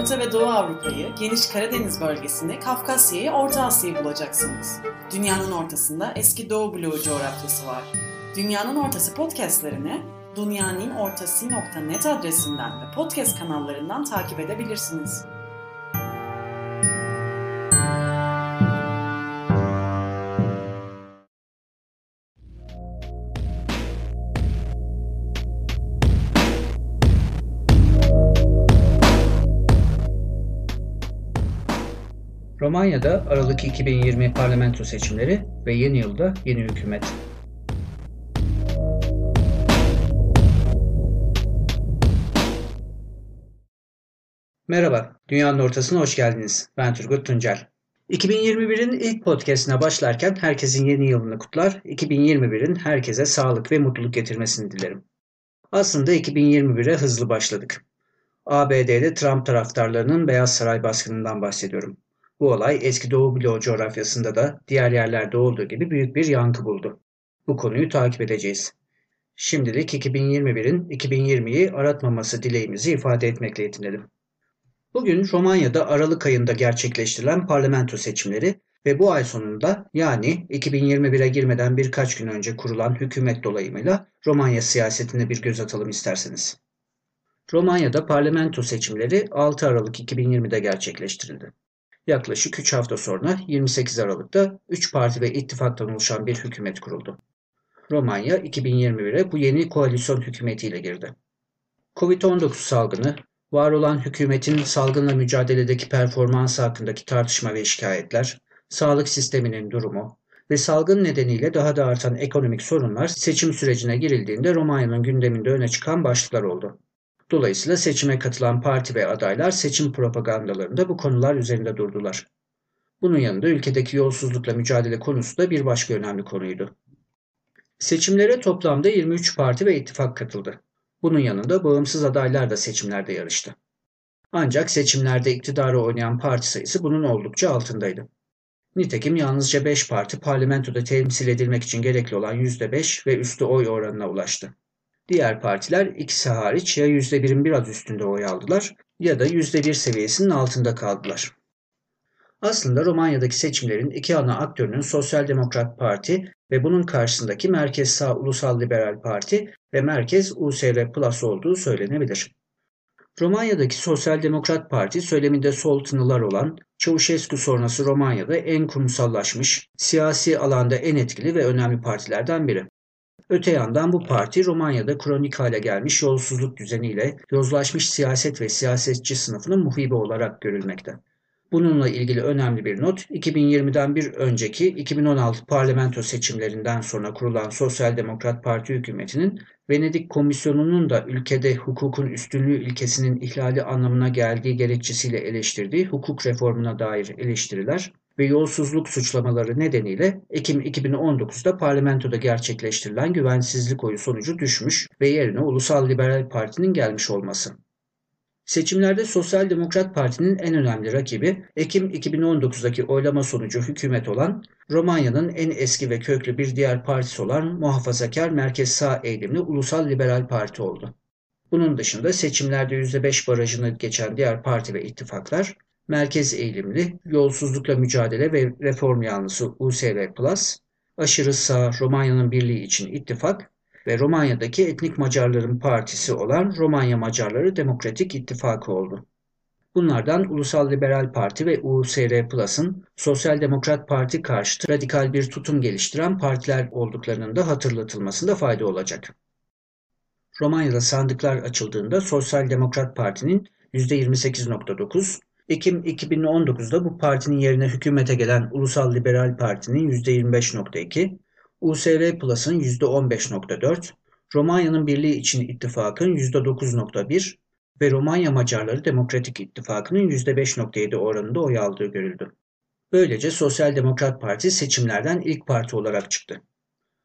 Orta ve Doğu Avrupa'yı, geniş Karadeniz bölgesinde Kafkasya'yı, Orta Asya'yı bulacaksınız. Dünyanın ortasında eski Doğu bloğu coğrafyası var. Dünyanın Ortası podcastlerini dünyaninnortası.net adresinden ve podcast kanallarından takip edebilirsiniz. Romanya'da Aralık 2020 parlamento seçimleri ve yeni yılda yeni hükümet. Merhaba, Dünyanın Ortasına hoş geldiniz. Ben Turgut Tuncel. 2021'in ilk podcastine başlarken herkesin yeni yılını kutlar, 2021'in herkese sağlık ve mutluluk getirmesini dilerim. Aslında 2021'e hızlı başladık. ABD'de Trump taraftarlarının Beyaz Saray baskınından bahsediyorum. Bu olay eski Doğu bloğu coğrafyasında da diğer yerlerde olduğu gibi büyük bir yankı buldu. Bu konuyu takip edeceğiz. Şimdilik 2021'in 2020'yi aratmaması dileğimizi ifade etmekle yetinelim. Bugün Romanya'da Aralık ayında gerçekleştirilen parlamento seçimleri ve bu ay sonunda yani 2021'e girmeden birkaç gün önce kurulan hükümet dolayımıyla Romanya siyasetine bir göz atalım isterseniz. Romanya'da parlamento seçimleri 6 Aralık 2020'de gerçekleştirildi. Yaklaşık 3 hafta sonra 28 Aralık'ta 3 parti ve ittifaktan oluşan bir hükümet kuruldu. Romanya 2021'e bu yeni koalisyon hükümetiyle girdi. Covid-19 salgını, var olan hükümetin salgınla mücadeledeki performansı hakkındaki tartışma ve şikayetler, sağlık sisteminin durumu ve salgın nedeniyle daha da artan ekonomik sorunlar seçim sürecine girildiğinde Romanya'nın gündeminde öne çıkan başlıklar oldu. Dolayısıyla seçime katılan parti ve adaylar seçim propagandalarında bu konular üzerinde durdular. Bunun yanında ülkedeki yolsuzlukla mücadele konusu da bir başka önemli konuydu. Seçimlere toplamda 23 parti ve ittifak katıldı. Bunun yanında bağımsız adaylar da seçimlerde yarıştı. Ancak seçimlerde iktidarı oynayan parti sayısı bunun oldukça altındaydı. Nitekim yalnızca 5 parti parlamentoda temsil edilmek için gerekli olan %5 ve üstü oy oranına ulaştı. Diğer partiler ikisi hariç ya %1'in biraz üstünde oy aldılar ya da %1 seviyesinin altında kaldılar. Aslında Romanya'daki seçimlerin iki ana aktörünün Sosyal Demokrat Parti ve bunun karşısındaki Merkez Sağ Ulusal Liberal Parti ve Merkez USR Plus olduğu söylenebilir. Romanya'daki Sosyal Demokrat Parti söyleminde sol tınılar olan Çavuşescu sonrası Romanya'da en kurumsallaşmış, siyasi alanda en etkili ve önemli partilerden biri. Öte yandan bu parti Romanya'da kronik hale gelmiş yolsuzluk düzeniyle yozlaşmış siyaset ve siyasetçi sınıfının muhibi olarak görülmekte. Bununla ilgili önemli bir not, 2020'den bir önceki 2016 parlamento seçimlerinden sonra kurulan Sosyal Demokrat Parti hükümetinin Venedik Komisyonu'nun da ülkede hukukun üstünlüğü ilkesinin ihlali anlamına geldiği gerekçesiyle eleştirdiği hukuk reformuna dair eleştiriler ve yolsuzluk suçlamaları nedeniyle Ekim 2019'da parlamentoda gerçekleştirilen güvensizlik oyu sonucu düşmüş ve yerine Ulusal Liberal Parti'nin gelmiş olması. Seçimlerde Sosyal Demokrat Parti'nin en önemli rakibi Ekim 2019'daki oylama sonucu hükümet olan Romanya'nın en eski ve köklü bir diğer partisi olan muhafazakar merkez sağ eğilimli Ulusal Liberal Parti oldu. Bunun dışında seçimlerde %5 barajını geçen diğer parti ve ittifaklar merkez eğilimli, yolsuzlukla mücadele ve reform yanlısı USR Plus, aşırı sağ Romanya'nın birliği için ittifak ve Romanya'daki etnik Macarların partisi olan Romanya Macarları Demokratik İttifakı oldu. Bunlardan Ulusal Liberal Parti ve USR Plus'ın Sosyal Demokrat Parti karşıtı radikal bir tutum geliştiren partiler olduklarının da hatırlatılmasında fayda olacak. Romanya'da sandıklar açıldığında Sosyal Demokrat Parti'nin %28.9, Ekim 2019'da bu partinin yerine hükümete gelen Ulusal Liberal Parti'nin %25.2, USR Plus'ın %15.4, Romanya'nın Birliği için ittifakın %9.1 ve Romanya Macarları Demokratik İttifakı'nın %5.7 oranında oy aldığı görüldü. Böylece Sosyal Demokrat Parti seçimlerden ilk parti olarak çıktı.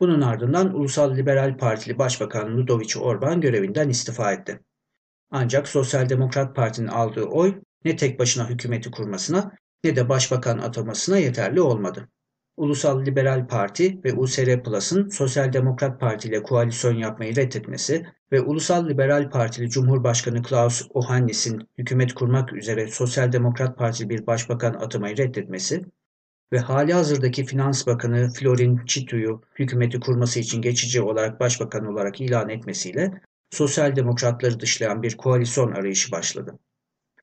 Bunun ardından Ulusal Liberal Partili Başbakan Ludovic Orban görevinden istifa etti. Ancak Sosyal Demokrat Parti'nin aldığı oy ne tek başına hükümeti kurmasına ne de başbakan atamasına yeterli olmadı. Ulusal Liberal Parti ve USR Plus'ın Sosyal Demokrat Parti ile koalisyon yapmayı reddetmesi ve Ulusal Liberal Partili Cumhurbaşkanı Klaus Ohannis'in hükümet kurmak üzere Sosyal Demokrat Parti bir başbakan atamayı reddetmesi ve hali hazırdaki Finans Bakanı Florin Çitu'yu hükümeti kurması için geçici olarak başbakan olarak ilan etmesiyle sosyal demokratları dışlayan bir koalisyon arayışı başladı.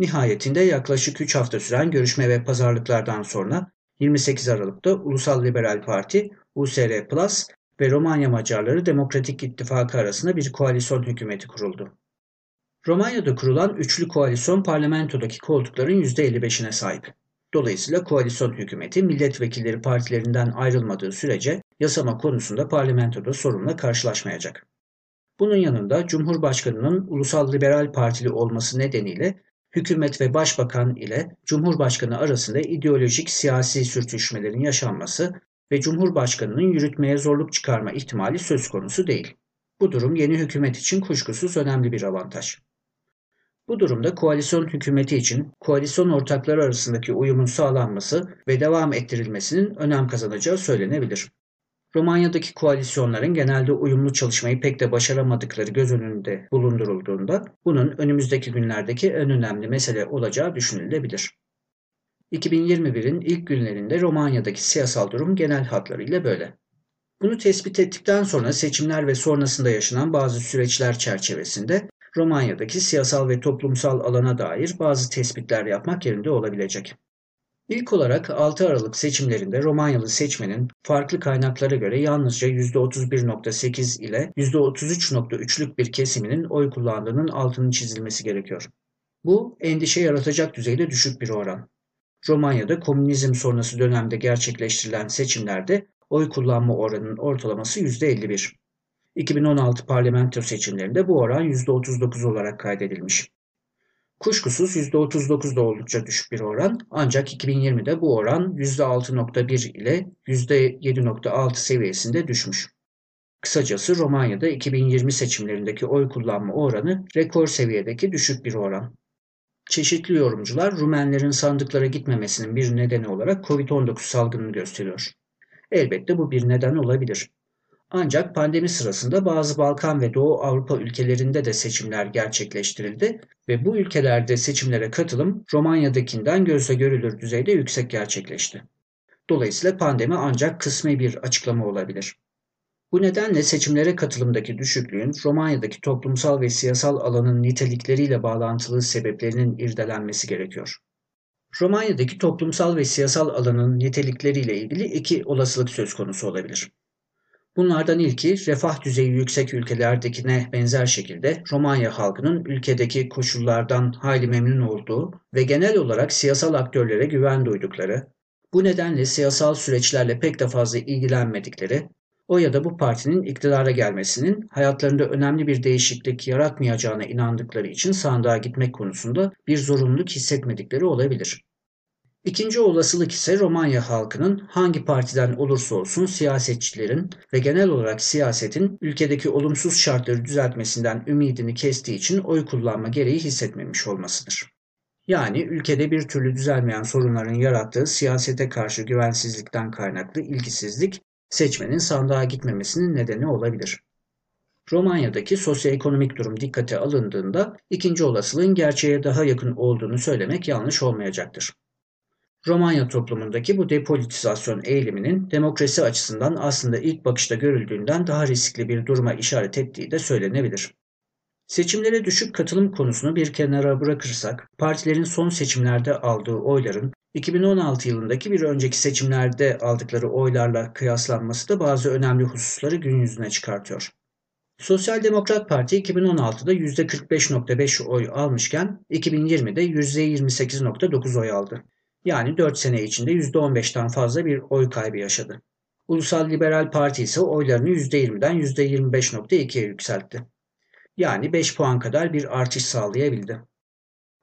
Nihayetinde yaklaşık 3 hafta süren görüşme ve pazarlıklardan sonra 28 Aralık'ta Ulusal Liberal Parti, USR Plus ve Romanya Macarları Demokratik İttifakı arasında bir koalisyon hükümeti kuruldu. Romanya'da kurulan üçlü koalisyon parlamentodaki koltukların %55'ine sahip. Dolayısıyla koalisyon hükümeti milletvekilleri partilerinden ayrılmadığı sürece yasama konusunda parlamentoda sorunla karşılaşmayacak. Bunun yanında Cumhurbaşkanının Ulusal Liberal Partili olması nedeniyle hükümet ve başbakan ile Cumhurbaşkanı arasında ideolojik siyasi sürtüşmelerin yaşanması ve Cumhurbaşkanının yürütmeye zorluk çıkarma ihtimali söz konusu değil. Bu durum yeni hükümet için kuşkusuz önemli bir avantaj. Bu durumda koalisyon hükümeti için koalisyon ortakları arasındaki uyumun sağlanması ve devam ettirilmesinin önem kazanacağı söylenebilir. Romanya'daki koalisyonların genelde uyumlu çalışmayı pek de başaramadıkları göz önünde bulundurulduğunda bunun önümüzdeki günlerdeki en önemli mesele olacağı düşünülebilir. 2021'in ilk günlerinde Romanya'daki siyasal durum genel hatlarıyla böyle. Bunu tespit ettikten sonra seçimler ve sonrasında yaşanan bazı süreçler çerçevesinde Romanya'daki siyasal ve toplumsal alana dair bazı tespitler yapmak yerinde olabilecek. İlk olarak 6 Aralık seçimlerinde Romanyalı seçmenin farklı kaynaklara göre yalnızca %31.8 ile %33.3'lük bir kesiminin oy kullandığının altının çizilmesi gerekiyor. Bu endişe yaratacak düzeyde düşük bir oran. Romanya'da komünizm sonrası dönemde gerçekleştirilen seçimlerde oy kullanma oranının ortalaması %51. 2016 parlamento seçimlerinde bu oran %39 olarak kaydedilmiş. Kuşkusuz %39 da oldukça düşük bir oran ancak 2020'de bu oran %6.1 ile %7.6 seviyesinde düşmüş. Kısacası Romanya'da 2020 seçimlerindeki oy kullanma oranı rekor seviyedeki düşük bir oran. Çeşitli yorumcular Rumenlerin sandıklara gitmemesinin bir nedeni olarak Covid-19 salgınını gösteriyor. Elbette bu bir neden olabilir. Ancak pandemi sırasında bazı Balkan ve Doğu Avrupa ülkelerinde de seçimler gerçekleştirildi ve bu ülkelerde seçimlere katılım Romanya'dakinden gözle görülür düzeyde yüksek gerçekleşti. Dolayısıyla pandemi ancak kısmi bir açıklama olabilir. Bu nedenle seçimlere katılımdaki düşüklüğün Romanya'daki toplumsal ve siyasal alanın nitelikleriyle bağlantılı sebeplerinin irdelenmesi gerekiyor. Romanya'daki toplumsal ve siyasal alanın nitelikleriyle ilgili iki olasılık söz konusu olabilir. Bunlardan ilki refah düzeyi yüksek ülkelerdekine benzer şekilde Romanya halkının ülkedeki koşullardan hayli memnun olduğu ve genel olarak siyasal aktörlere güven duydukları, bu nedenle siyasal süreçlerle pek de fazla ilgilenmedikleri, o ya da bu partinin iktidara gelmesinin hayatlarında önemli bir değişiklik yaratmayacağına inandıkları için sandığa gitmek konusunda bir zorunluluk hissetmedikleri olabilir. İkinci olasılık ise Romanya halkının hangi partiden olursa olsun siyasetçilerin ve genel olarak siyasetin ülkedeki olumsuz şartları düzeltmesinden ümidini kestiği için oy kullanma gereği hissetmemiş olmasıdır. Yani ülkede bir türlü düzelmeyen sorunların yarattığı siyasete karşı güvensizlikten kaynaklı ilgisizlik seçmenin sandığa gitmemesinin nedeni olabilir. Romanya'daki sosyoekonomik durum dikkate alındığında ikinci olasılığın gerçeğe daha yakın olduğunu söylemek yanlış olmayacaktır. Romanya toplumundaki bu depolitizasyon eğiliminin demokrasi açısından aslında ilk bakışta görüldüğünden daha riskli bir duruma işaret ettiği de söylenebilir. Seçimlere düşük katılım konusunu bir kenara bırakırsak, partilerin son seçimlerde aldığı oyların 2016 yılındaki bir önceki seçimlerde aldıkları oylarla kıyaslanması da bazı önemli hususları gün yüzüne çıkartıyor. Sosyal Demokrat Parti 2016'da %45.5 oy almışken 2020'de %28.9 oy aldı. Yani 4 sene içinde %15'ten fazla bir oy kaybı yaşadı. Ulusal Liberal Parti ise oylarını %20'den %25.2'ye yükseltti. Yani 5 puan kadar bir artış sağlayabildi.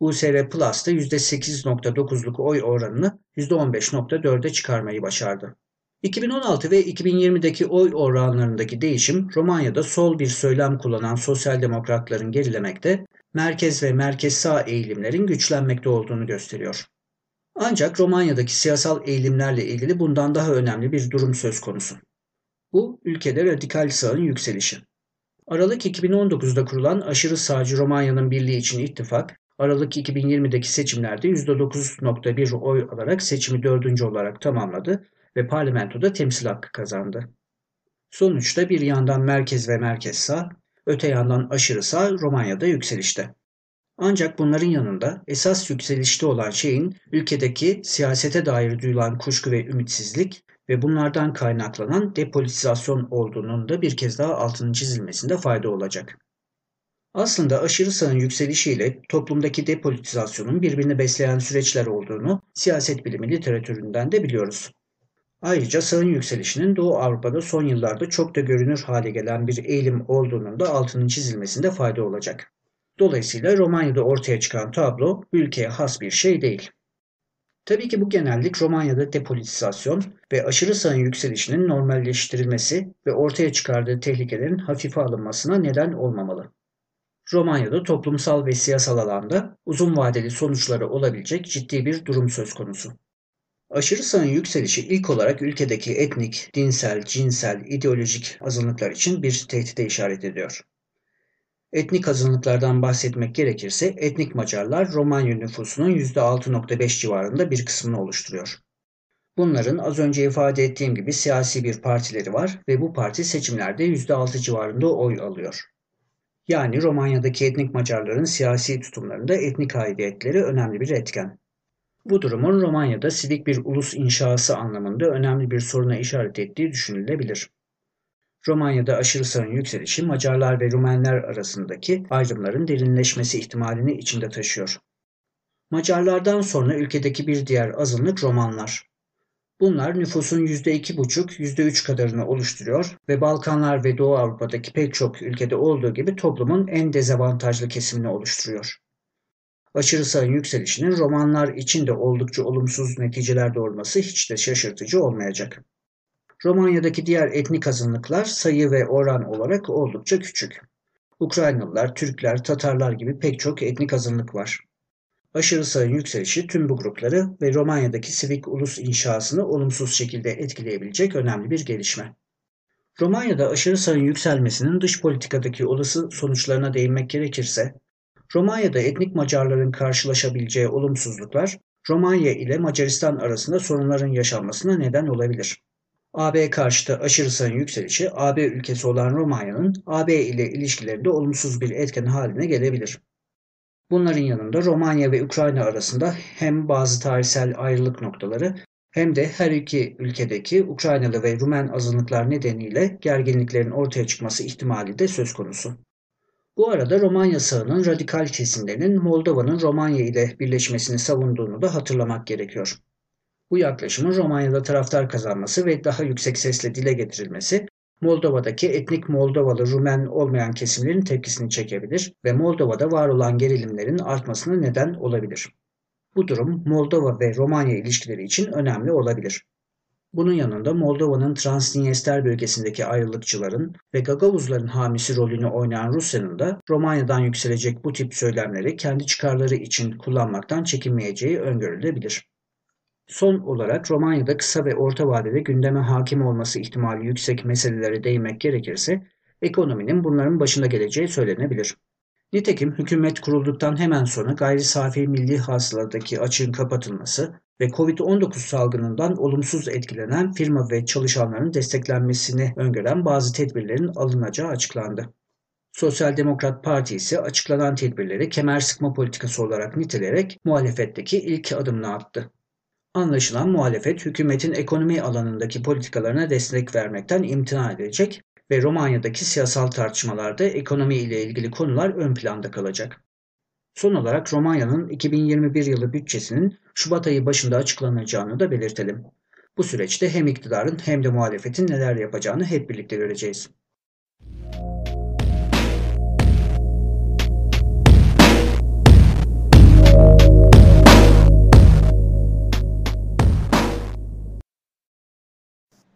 USR Plus da %8.9'luk oy oranını %15.4'e çıkarmayı başardı. 2016 ve 2020'deki oy oranlarındaki değişim Romanya'da sol bir söylem kullanan sosyal demokratların gerilemekte, merkez ve merkez sağ eğilimlerin güçlenmekte olduğunu gösteriyor. Ancak Romanya'daki siyasal eğilimlerle ilgili bundan daha önemli bir durum söz konusu. Bu ülkede radikal sağın yükselişi. Aralık 2019'da kurulan aşırı sağcı Romanya'nın Birliği için ittifak, Aralık 2020'deki seçimlerde %9.1 oy alarak seçimi dördüncü olarak tamamladı ve parlamentoda temsil hakkı kazandı. Sonuçta bir yandan merkez ve merkez sağ, öte yandan aşırı sağ Romanya'da yükselişte. Ancak bunların yanında esas yükselişte olan şeyin ülkedeki siyasete dair duyulan kuşku ve ümitsizlik ve bunlardan kaynaklanan depolitizasyon olduğunun da bir kez daha altının çizilmesinde fayda olacak. Aslında aşırı sağın yükselişiyle toplumdaki depolitizasyonun birbirini besleyen süreçler olduğunu siyaset bilimi literatüründen de biliyoruz. Ayrıca sağın yükselişinin Doğu Avrupa'da son yıllarda çok da görünür hale gelen bir eğilim olduğunun da altının çizilmesinde fayda olacak. Dolayısıyla Romanya'da ortaya çıkan tablo ülkeye has bir şey değil. Tabii ki bu genellik Romanya'da depolitizasyon ve aşırı sağın yükselişinin normalleştirilmesi ve ortaya çıkardığı tehlikelerin hafife alınmasına neden olmamalı. Romanya'da toplumsal ve siyasal alanda uzun vadeli sonuçları olabilecek ciddi bir durum söz konusu. Aşırı sağın yükselişi ilk olarak ülkedeki etnik, dinsel, cinsel, ideolojik azınlıklar için bir tehdide işaret ediyor. Etnik azınlıklardan bahsetmek gerekirse etnik Macarlar Romanya nüfusunun %6.5 civarında bir kısmını oluşturuyor. Bunların az önce ifade ettiğim gibi siyasi bir partileri var ve bu parti seçimlerde %6 civarında oy alıyor. Yani Romanya'daki etnik Macarların siyasi tutumlarında etnik aidiyetleri önemli bir etken. Bu durumun Romanya'da sivik bir ulus inşası anlamında önemli bir soruna işaret ettiği düşünülebilir. Romanya'da aşırı sağın yükselişi Macarlar ve Rumenler arasındaki ayrımların derinleşmesi ihtimalini içinde taşıyor. Macarlardan sonra ülkedeki bir diğer azınlık Romanlar. Bunlar nüfusun %2,5-%3 kadarını oluşturuyor ve Balkanlar ve Doğu Avrupa'daki pek çok ülkede olduğu gibi toplumun en dezavantajlı kesimini oluşturuyor. Aşırı sağın yükselişinin romanlar için de oldukça olumsuz neticeler doğurması hiç de şaşırtıcı olmayacak. Romanya'daki diğer etnik azınlıklar sayı ve oran olarak oldukça küçük. Ukraynalılar, Türkler, Tatarlar gibi pek çok etnik azınlık var. Aşırı sağın yükselişi tüm bu grupları ve Romanya'daki sivik ulus inşasını olumsuz şekilde etkileyebilecek önemli bir gelişme. Romanya'da aşırı sağın yükselmesinin dış politikadaki olası sonuçlarına değinmek gerekirse, Romanya'da etnik Macarların karşılaşabileceği olumsuzluklar, Romanya ile Macaristan arasında sorunların yaşanmasına neden olabilir. AB karşıtı aşırı sağın yükselişi, AB ülkesi olan Romanya'nın AB ile ilişkilerinde olumsuz bir etken haline gelebilir. Bunların yanında Romanya ve Ukrayna arasında hem bazı tarihsel ayrılık noktaları hem de her iki ülkedeki Ukraynalı ve Rumen azınlıklar nedeniyle gerginliklerin ortaya çıkması ihtimali de söz konusu. Bu arada Romanya sağının radikal kesimlerinin Moldova'nın Romanya ile birleşmesini savunduğunu da hatırlamak gerekiyor. Bu yaklaşımın Romanya'da taraftar kazanması ve daha yüksek sesle dile getirilmesi Moldova'daki etnik Moldovalı Rumen olmayan kesimlerin tepkisini çekebilir ve Moldova'da var olan gerilimlerin artmasına neden olabilir. Bu durum Moldova ve Romanya ilişkileri için önemli olabilir. Bunun yanında Moldova'nın Transnistria bölgesindeki ayrılıkçıların ve Gagavuzların hamisi rolünü oynayan Rusya'nın da Romanya'dan yükselecek bu tip söylemleri kendi çıkarları için kullanmaktan çekinmeyeceği öngörülebilir. Son olarak Romanya'da kısa ve orta vadede gündeme hakim olması ihtimali yüksek meselelere değinmek gerekirse ekonominin bunların başında geleceği söylenebilir. Nitekim hükümet kurulduktan hemen sonra gayri safi milli hasıladaki açığın kapatılması ve Covid-19 salgınından olumsuz etkilenen firma ve çalışanların desteklenmesini öngören bazı tedbirlerin alınacağı açıklandı. Sosyal Demokrat Parti ise açıklanan tedbirleri kemer sıkma politikası olarak niteleyerek muhalefetteki ilk adımını attı. Anlaşılan muhalefet hükümetin ekonomi alanındaki politikalarına destek vermekten imtina edecek ve Romanya'daki siyasal tartışmalarda ekonomi ile ilgili konular ön planda kalacak. Son olarak Romanya'nın 2021 yılı bütçesinin Şubat ayı başında açıklanacağını da belirtelim. Bu süreçte hem iktidarın hem de muhalefetin neler yapacağını hep birlikte göreceğiz.